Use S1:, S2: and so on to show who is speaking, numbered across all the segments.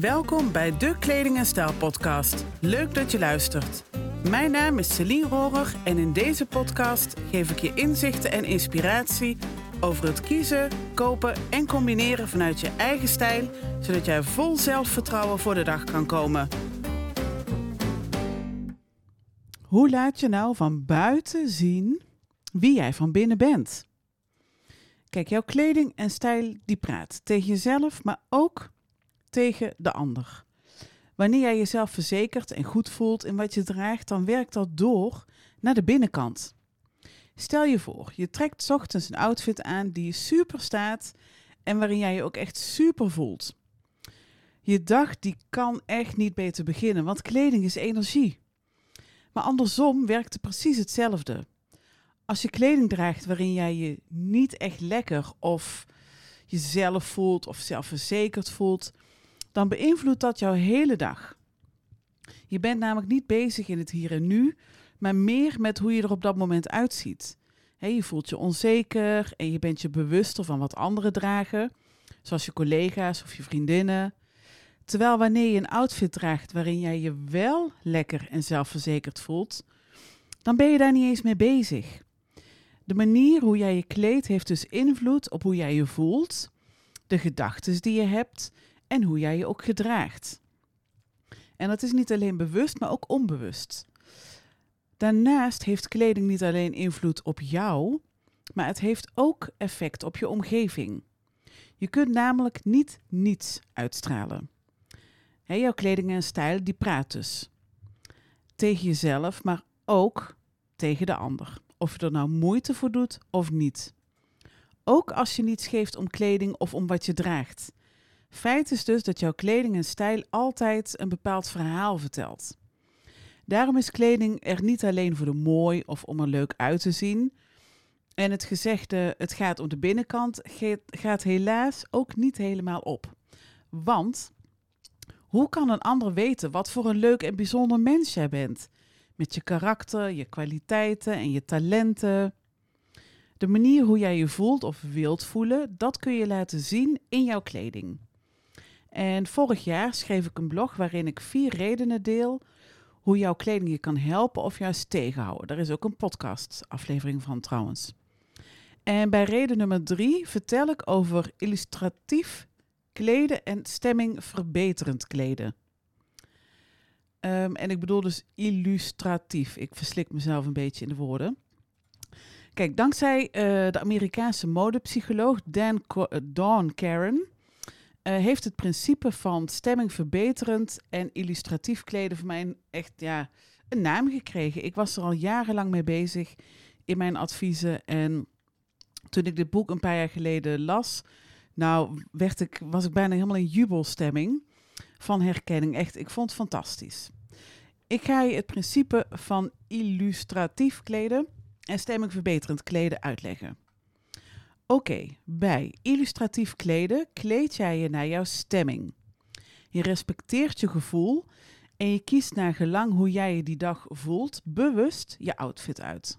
S1: Welkom bij de Kleding en Stijl podcast. Leuk dat je luistert. Mijn naam is Celine Rohrer en in deze podcast geef ik je inzichten en inspiratie over het kiezen, kopen en combineren vanuit je eigen stijl, zodat jij vol zelfvertrouwen voor de dag kan komen. Hoe laat je nou van buiten zien wie jij van binnen bent? Kijk, jouw kleding en stijl die praat tegen jezelf, maar ook tegen de ander. Wanneer jij jezelf verzekerd en goed voelt in wat je draagt, dan werkt dat door naar de binnenkant. Stel je voor, je trekt ochtends een outfit aan die je super staat en waarin jij je ook echt super voelt. Je dag die kan echt niet beter beginnen, want kleding is energie. Maar andersom werkt het precies hetzelfde. Als je kleding draagt waarin jij je niet echt lekker of jezelf voelt of zelfverzekerd voelt, dan beïnvloedt dat jouw hele dag. Je bent namelijk niet bezig in het hier en nu, maar meer met hoe je er op dat moment uitziet. je voelt je onzeker en je bent je bewuster van wat anderen dragen, zoals je collega's of je vriendinnen. Terwijl wanneer je een outfit draagt waarin jij je wel lekker en zelfverzekerd voelt, dan ben je daar niet eens mee bezig. De manier hoe jij je kleedt heeft dus invloed op hoe jij je voelt, de gedachten die je hebt en hoe jij je ook gedraagt. En dat is niet alleen bewust, maar ook onbewust. Daarnaast heeft kleding niet alleen invloed op jou, maar het heeft ook effect op je omgeving. Je kunt namelijk niet niets uitstralen. jouw kleding en stijl die praat dus. Tegen jezelf, maar ook tegen de ander. Of je er nou moeite voor doet of niet. Ook als je niets geeft om kleding of om wat je draagt. Feit is dus dat jouw kleding en stijl altijd een bepaald verhaal vertelt. Daarom is kleding er niet alleen voor de mooi of om er leuk uit te zien. En het gezegde, het gaat om de binnenkant, gaat helaas ook niet helemaal op. Want hoe kan een ander weten wat voor een leuk en bijzonder mens jij bent? Met je karakter, je kwaliteiten en je talenten. De manier hoe jij je voelt of wilt voelen, dat kun je laten zien in jouw kleding. En vorig jaar schreef ik een blog waarin ik vier redenen deel hoe jouw kleding je kan helpen of juist tegenhouden. Daar is ook een podcast aflevering van trouwens. En bij reden nummer drie vertel ik over illustratief kleden en stemming verbeterend kleden. Ehm, en ik bedoel dus illustratief. Ik verslik mezelf een beetje in de woorden. Kijk, dankzij uh, de Amerikaanse modepsycholoog Dan Dawn Karen heeft het principe van stemming verbeterend en illustratief kleden voor mij echt ja, een naam gekregen. Ik was er al jarenlang mee bezig in mijn adviezen. En toen ik dit boek een paar jaar geleden las, nou werd ik, was ik bijna helemaal in jubelstemming van herkenning. Echt, ik vond het fantastisch. Ik ga je het principe van illustratief kleden en stemming verbeterend kleden uitleggen. Oké, bij illustratief kleden kleed jij je naar jouw stemming. Je respecteert je gevoel en je kiest naar gelang hoe jij je die dag voelt bewust je outfit uit.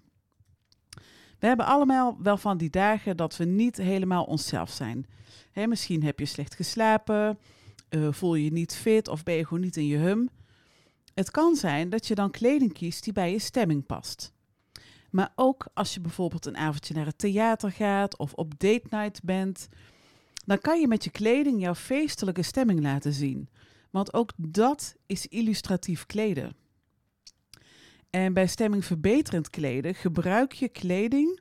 S1: We hebben allemaal wel van die dagen dat we niet helemaal onszelf zijn. misschien heb je slecht geslapen, uh, voel je niet fit of ben je gewoon niet in je hum. Het kan zijn dat je dan kleding kiest die bij je stemming past. Maar ook als je bijvoorbeeld een avondje naar het theater gaat of op date night bent, dan kan je met je kleding jouw feestelijke stemming laten zien. Want ook dat is illustratief kleden. En bij stemming verbeterend kleden gebruik je kleding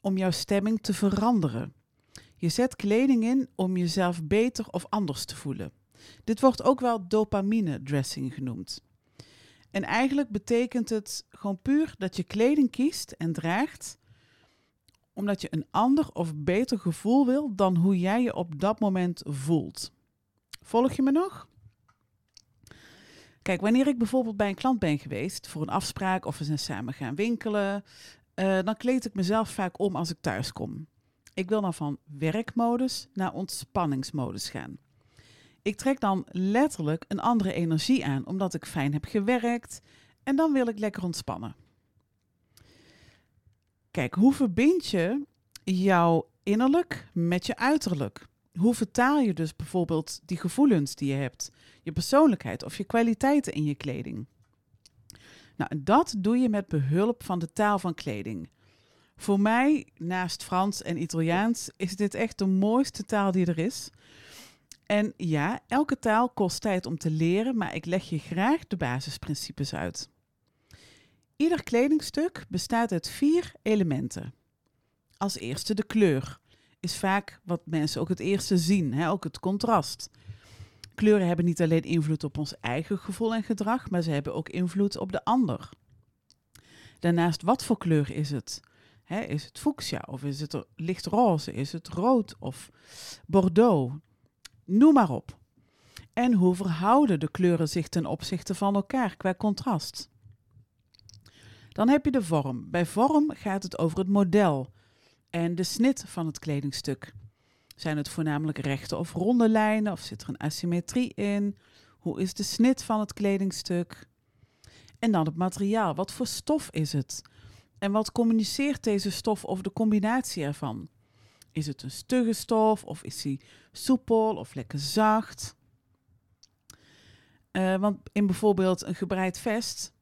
S1: om jouw stemming te veranderen. Je zet kleding in om jezelf beter of anders te voelen. Dit wordt ook wel dopamine dressing genoemd. En eigenlijk betekent het gewoon puur dat je kleding kiest en draagt omdat je een ander of beter gevoel wil dan hoe jij je op dat moment voelt. Volg je me nog? Kijk, wanneer ik bijvoorbeeld bij een klant ben geweest voor een afspraak of we zijn samen gaan winkelen, uh, dan kleed ik mezelf vaak om als ik thuis kom. Ik wil dan van werkmodus naar ontspanningsmodus gaan. Ik trek dan letterlijk een andere energie aan, omdat ik fijn heb gewerkt en dan wil ik lekker ontspannen. Kijk, hoe verbind je jouw innerlijk met je uiterlijk? hoe vertaal je dus bijvoorbeeld die gevoelens die je hebt, je persoonlijkheid of je kwaliteiten in je kleding? Nou, dat doe je met behulp van de taal van kleding. Voor mij, naast Frans en Italiaans, is dit echt de mooiste taal die er is. En ja, elke taal kost tijd om te leren, maar ik leg je graag de basisprincipes uit. Ieder kledingstuk bestaat uit vier elementen. Als eerste de kleur. Is vaak wat mensen ook het eerste zien, hè? ook het contrast. Kleuren hebben niet alleen invloed op ons eigen gevoel en gedrag, maar ze hebben ook invloed op de ander. Daarnaast, wat voor kleur is het? is het fuchsia of is het lichtroze? Is het rood of bordeaux? Noem maar op. En hoe verhouden de kleuren zich ten opzichte van elkaar qua contrast? Dan heb je de vorm. Bij vorm gaat het over het model en de snit van het kledingstuk. Zijn het voornamelijk rechte of ronde lijnen of zit er een asymmetrie in? Hoe is de snit van het kledingstuk? En dan het materiaal. Wat voor stof is het? En wat communiceert deze stof over de combinatie ervan? Is het een stugge stof of is hij soepel of lekker zacht? Uh, want in bijvoorbeeld een gebreid vest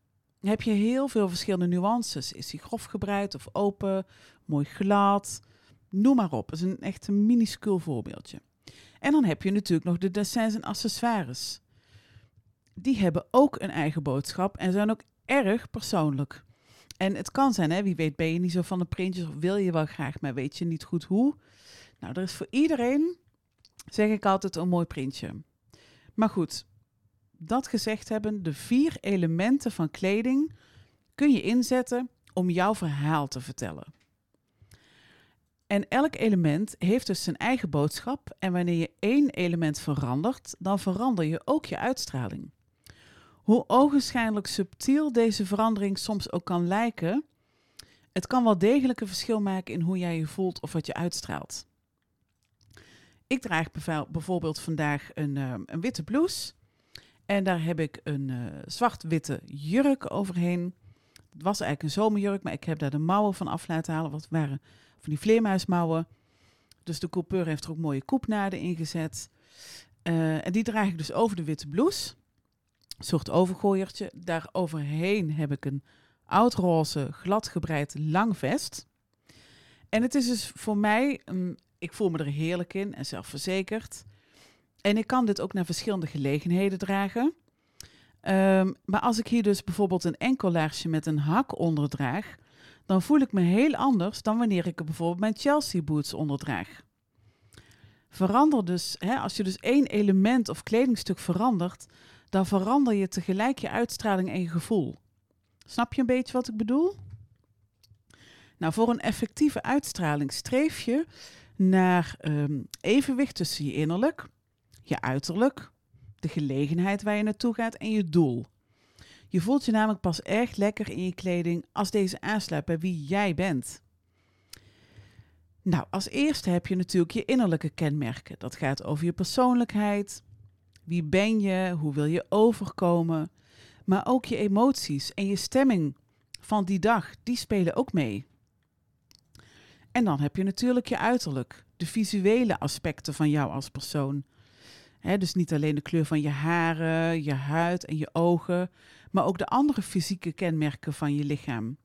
S1: heb je heel veel verschillende nuances. Is hij grof gebreid of open, mooi glad? Noem maar op. Dat is een echt een minuscuul voorbeeldje. En dan heb je natuurlijk nog de dessins en accessoires. Die hebben ook een eigen boodschap en zijn ook erg persoonlijk. En het kan zijn, hè, wie weet ben je niet zo van de printjes of wil je wel graag, maar weet je niet goed hoe. Nou, er is voor iedereen, zeg ik altijd, een mooi printje. Maar goed, dat gezegd hebben, de vier elementen van kleding kun je inzetten om jouw verhaal te vertellen. En elk element heeft dus zijn eigen boodschap. En wanneer je één element verandert, dan verander je ook je uitstraling. Hoe ogenschijnlijk subtiel deze verandering soms ook kan lijken, het kan wel degelijk een verschil maken in hoe jij je voelt of wat je uitstraalt. Ik draag bijvoorbeeld vandaag een, ehm, een witte blouse en daar heb ik een uh, zwart-witte jurk overheen. Het was eigenlijk een zomerjurk, maar ik heb daar de mouwen van af laten halen. Wat waren van die vleermuismouwen. Dus de coupeur heeft er ook mooie koepnaden in gezet. Uh, en die draag ik dus over de witte blouse. Soort overgooiertje. Daar overheen heb ik een oud-roze, glad gebreid lang vest. En het is dus voor mij, ik voel me er heerlijk in en zelfverzekerd. En ik kan dit ook naar verschillende gelegenheden dragen. Um, maar als ik hier dus bijvoorbeeld een enkellaarsje met een hak onder draag, dan voel ik me heel anders dan wanneer ik er bijvoorbeeld mijn Chelsea boots onder draag. Verander dus, hè, als je dus één element of kledingstuk verandert, dan verander je tegelijk je uitstraling en je gevoel. Snap je een beetje wat ik bedoel? Nou, voor een effectieve uitstraling streef je naar um, evenwicht tussen je innerlijk, je uiterlijk, de gelegenheid waar je naartoe gaat en je doel. Je voelt je namelijk pas echt lekker in je kleding als deze aansluit bij wie jij bent. Nou, als eerste heb je natuurlijk je innerlijke kenmerken. Dat gaat over je persoonlijkheid. Wie ben je? Hoe wil je overkomen? Maar ook je emoties en je stemming van die dag, die spelen ook mee. En dan heb je natuurlijk je uiterlijk, de visuele aspecten van jou als persoon dus niet alleen de kleur van je haren, je huid en je ogen, maar ook de andere fysieke kenmerken van je lichaam.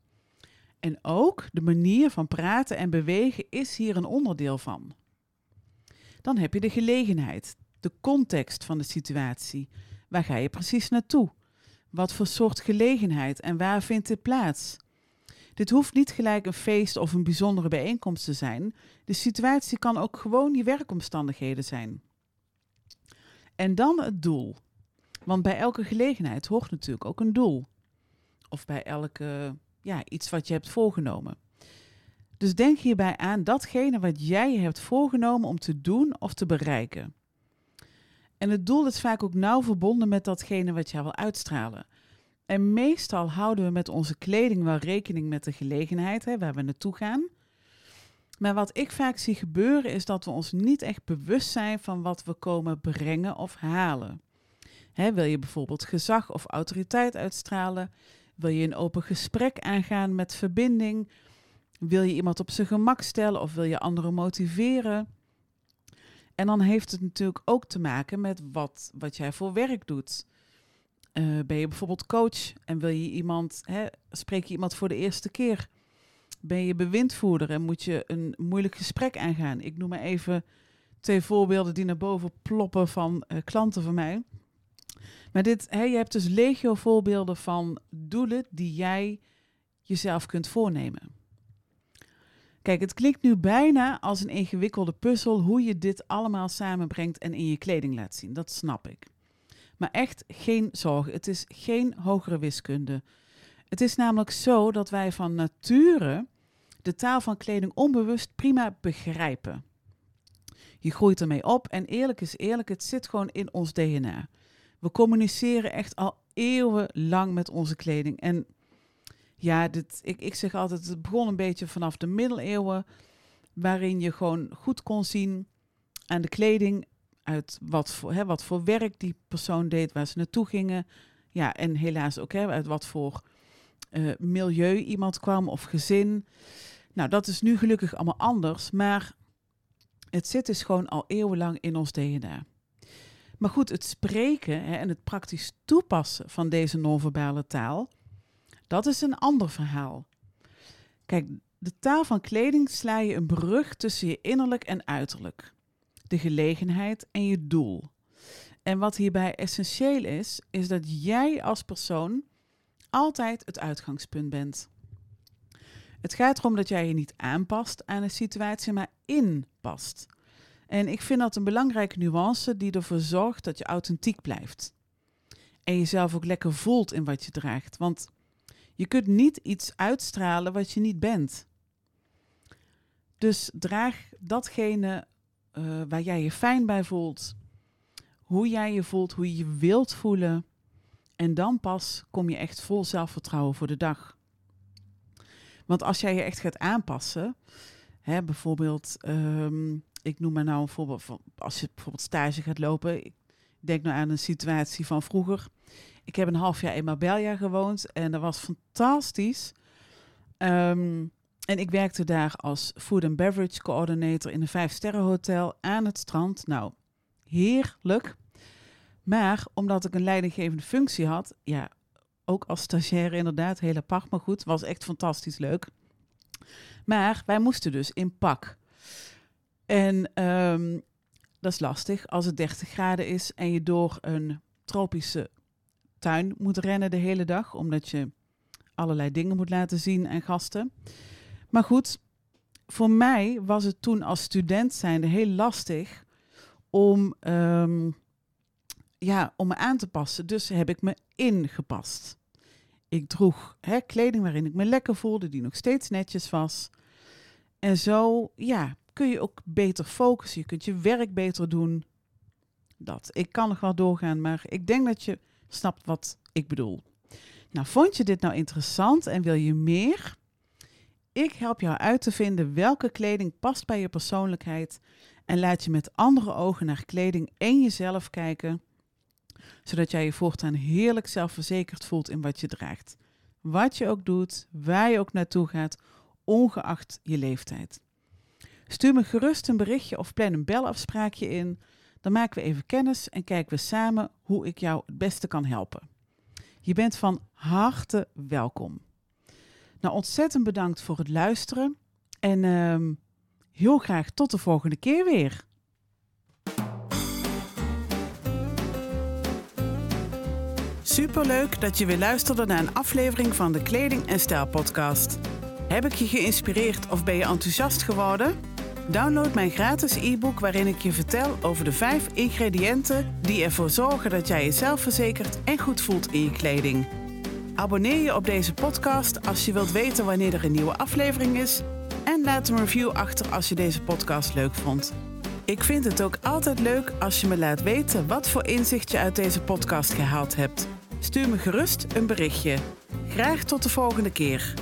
S1: En ook de manier van praten en bewegen is hier een onderdeel van. Dan heb je de gelegenheid, de context van de situatie. Waar ga je precies naartoe? Wat voor soort gelegenheid en waar vindt dit plaats? Dit hoeft niet gelijk een feest of een bijzondere bijeenkomst te zijn. De situatie kan ook gewoon je werkomstandigheden zijn. En dan het doel. Want bij elke gelegenheid hoort natuurlijk ook een doel. Of bij elke, ja, iets wat je hebt voorgenomen. Dus denk hierbij aan datgene wat jij hebt voorgenomen om te doen of te bereiken. En het doel is vaak ook nauw verbonden met datgene wat jij wil uitstralen. En meestal houden we met onze kleding wel rekening met de gelegenheid hè, waar we naartoe gaan. Maar wat ik vaak zie gebeuren is dat we ons niet echt bewust zijn van wat we komen brengen of halen. wil je bijvoorbeeld gezag of autoriteit uitstralen? Wil je een open gesprek aangaan met verbinding? Wil je iemand op zijn gemak stellen of wil je anderen motiveren? En dan heeft het natuurlijk ook te maken met wat, wat jij voor werk doet. Eh, ben je bijvoorbeeld coach en wil je iemand, hè, spreek je iemand voor de eerste keer? Ben je bewindvoerder en moet je een moeilijk gesprek aangaan? Ik noem maar even twee voorbeelden die naar boven ploppen van uh, klanten van mij. Maar dit, hè, je hebt dus legio voorbeelden van doelen die jij jezelf kunt voornemen. Kijk, het klinkt nu bijna als een ingewikkelde puzzel hoe je dit allemaal samenbrengt en in je kleding laat zien. Dat snap ik. Maar echt geen zorgen. Het is geen hogere wiskunde. Het is namelijk zo dat wij van nature de taal van kleding onbewust prima begrijpen. Je groeit ermee op en eerlijk is eerlijk, het zit gewoon in ons DNA. We communiceren echt al eeuwenlang met onze kleding. En ja, dit, ik, ik zeg altijd, het begon een beetje vanaf de middeleeuwen, waarin je gewoon goed kon zien aan de kleding uit wat voor, hè, wat voor werk die persoon deed, waar ze naartoe gingen. Ja, en helaas ook hè, uit wat voor uh, milieu iemand kwam of gezin. Nou, dat is nu gelukkig allemaal anders, maar het zit dus gewoon al eeuwenlang in ons DNA. Maar goed, het spreken hè, en het praktisch toepassen van deze non-verbale taal, dat is een ander verhaal. Kijk, de taal van kleding sla je een brug tussen je innerlijk en uiterlijk, de gelegenheid en je doel. En wat hierbij essentieel is, is dat jij als persoon altijd het uitgangspunt bent. Het gaat erom dat jij je niet aanpast aan een situatie, maar inpast. En ik vind dat een belangrijke nuance die ervoor zorgt dat je authentiek blijft. En jezelf ook lekker voelt in wat je draagt. Want je kunt niet iets uitstralen wat je niet bent. Dus draag datgene uh, waar jij je fijn bij voelt, hoe jij je voelt, hoe je je wilt voelen. En dan pas kom je echt vol zelfvertrouwen voor de dag. Want als jij je echt gaat aanpassen, hè, bijvoorbeeld, um, ik noem maar nou een voorbeeld van als je bijvoorbeeld stage gaat lopen. Ik denk nou aan een situatie van vroeger. Ik heb een half jaar in Marbella gewoond en dat was fantastisch. Um, en ik werkte daar als food and beverage coördinator in een vijfsterrenhotel aan het strand. Nou, heerlijk. Maar omdat ik een leidinggevende functie had, ja, ook als stagiaire inderdaad, heel apart, maar goed, was echt fantastisch leuk. Maar wij moesten dus in pak. En um, dat is lastig als het 30 graden is en je door een tropische tuin moet rennen de hele dag, omdat je allerlei dingen moet laten zien aan gasten. Maar goed, voor mij was het toen als student zijnde heel lastig om, um, ja, om me aan te passen. Dus heb ik me ingepast. Ik droeg hè, kleding waarin ik me lekker voelde, die nog steeds netjes was. En zo, ja, kun je ook beter focussen. Je kunt je werk beter doen. Dat. Ik kan nog wel doorgaan, maar ik denk dat je snapt wat ik bedoel. Nou, vond je dit nou interessant en wil je meer? Ik help jou uit te vinden welke kleding past bij je persoonlijkheid en laat je met andere ogen naar kleding en jezelf kijken, zodat jij je voortaan heerlijk zelfverzekerd voelt in wat je draagt. Wat je ook doet, waar je ook naartoe gaat, ongeacht je leeftijd. Stuur me gerust een berichtje of plan een belafspraakje in. Dan maken we even kennis en kijken we samen hoe ik jou het beste kan helpen. Je bent van harte welkom. Nou, ontzettend bedankt voor het luisteren. En uh, heel graag tot de volgende keer weer. Superleuk dat je weer luisterde naar een aflevering van de Kleding en Stijl podcast. Heb ik je geïnspireerd of ben je enthousiast geworden? Download mijn gratis e-book waarin ik je vertel over de vijf ingrediënten die ervoor zorgen dat jij jezelf verzekert en goed voelt in je kleding. Abonneer je op deze podcast als je wilt weten wanneer er een nieuwe aflevering is. En laat een review achter als je deze podcast leuk vond. Ik vind het ook altijd leuk als je me laat weten wat voor inzicht je uit deze podcast gehaald hebt. Stuur me gerust een berichtje. Graag tot de volgende keer.